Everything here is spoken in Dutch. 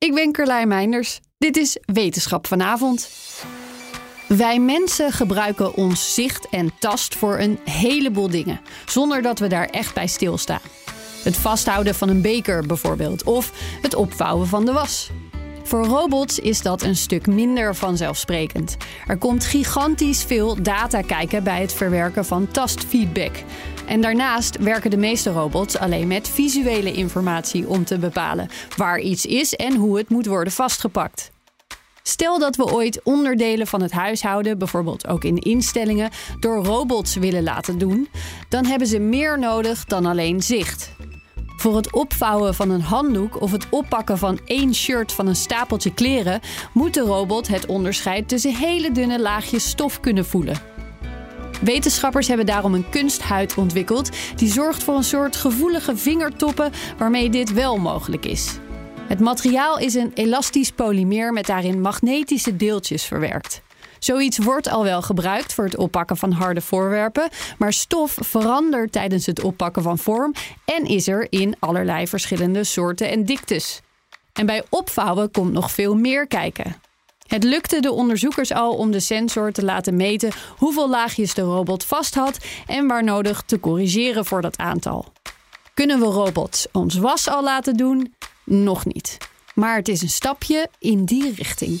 Ik ben Carlijn Meinders. Dit is Wetenschap vanavond. Wij mensen gebruiken ons zicht en tast voor een heleboel dingen, zonder dat we daar echt bij stilstaan. Het vasthouden van een beker bijvoorbeeld, of het opvouwen van de was. Voor robots is dat een stuk minder vanzelfsprekend. Er komt gigantisch veel data kijken bij het verwerken van tastfeedback. En daarnaast werken de meeste robots alleen met visuele informatie om te bepalen waar iets is en hoe het moet worden vastgepakt. Stel dat we ooit onderdelen van het huishouden, bijvoorbeeld ook in instellingen, door robots willen laten doen, dan hebben ze meer nodig dan alleen zicht. Voor het opvouwen van een handdoek of het oppakken van één shirt van een stapeltje kleren moet de robot het onderscheid tussen hele dunne laagjes stof kunnen voelen. Wetenschappers hebben daarom een kunsthuid ontwikkeld die zorgt voor een soort gevoelige vingertoppen waarmee dit wel mogelijk is. Het materiaal is een elastisch polymeer met daarin magnetische deeltjes verwerkt. Zoiets wordt al wel gebruikt voor het oppakken van harde voorwerpen, maar stof verandert tijdens het oppakken van vorm en is er in allerlei verschillende soorten en diktes. En bij opvouwen komt nog veel meer kijken. Het lukte de onderzoekers al om de sensor te laten meten hoeveel laagjes de robot vast had en waar nodig te corrigeren voor dat aantal. Kunnen we robots ons was al laten doen? Nog niet. Maar het is een stapje in die richting.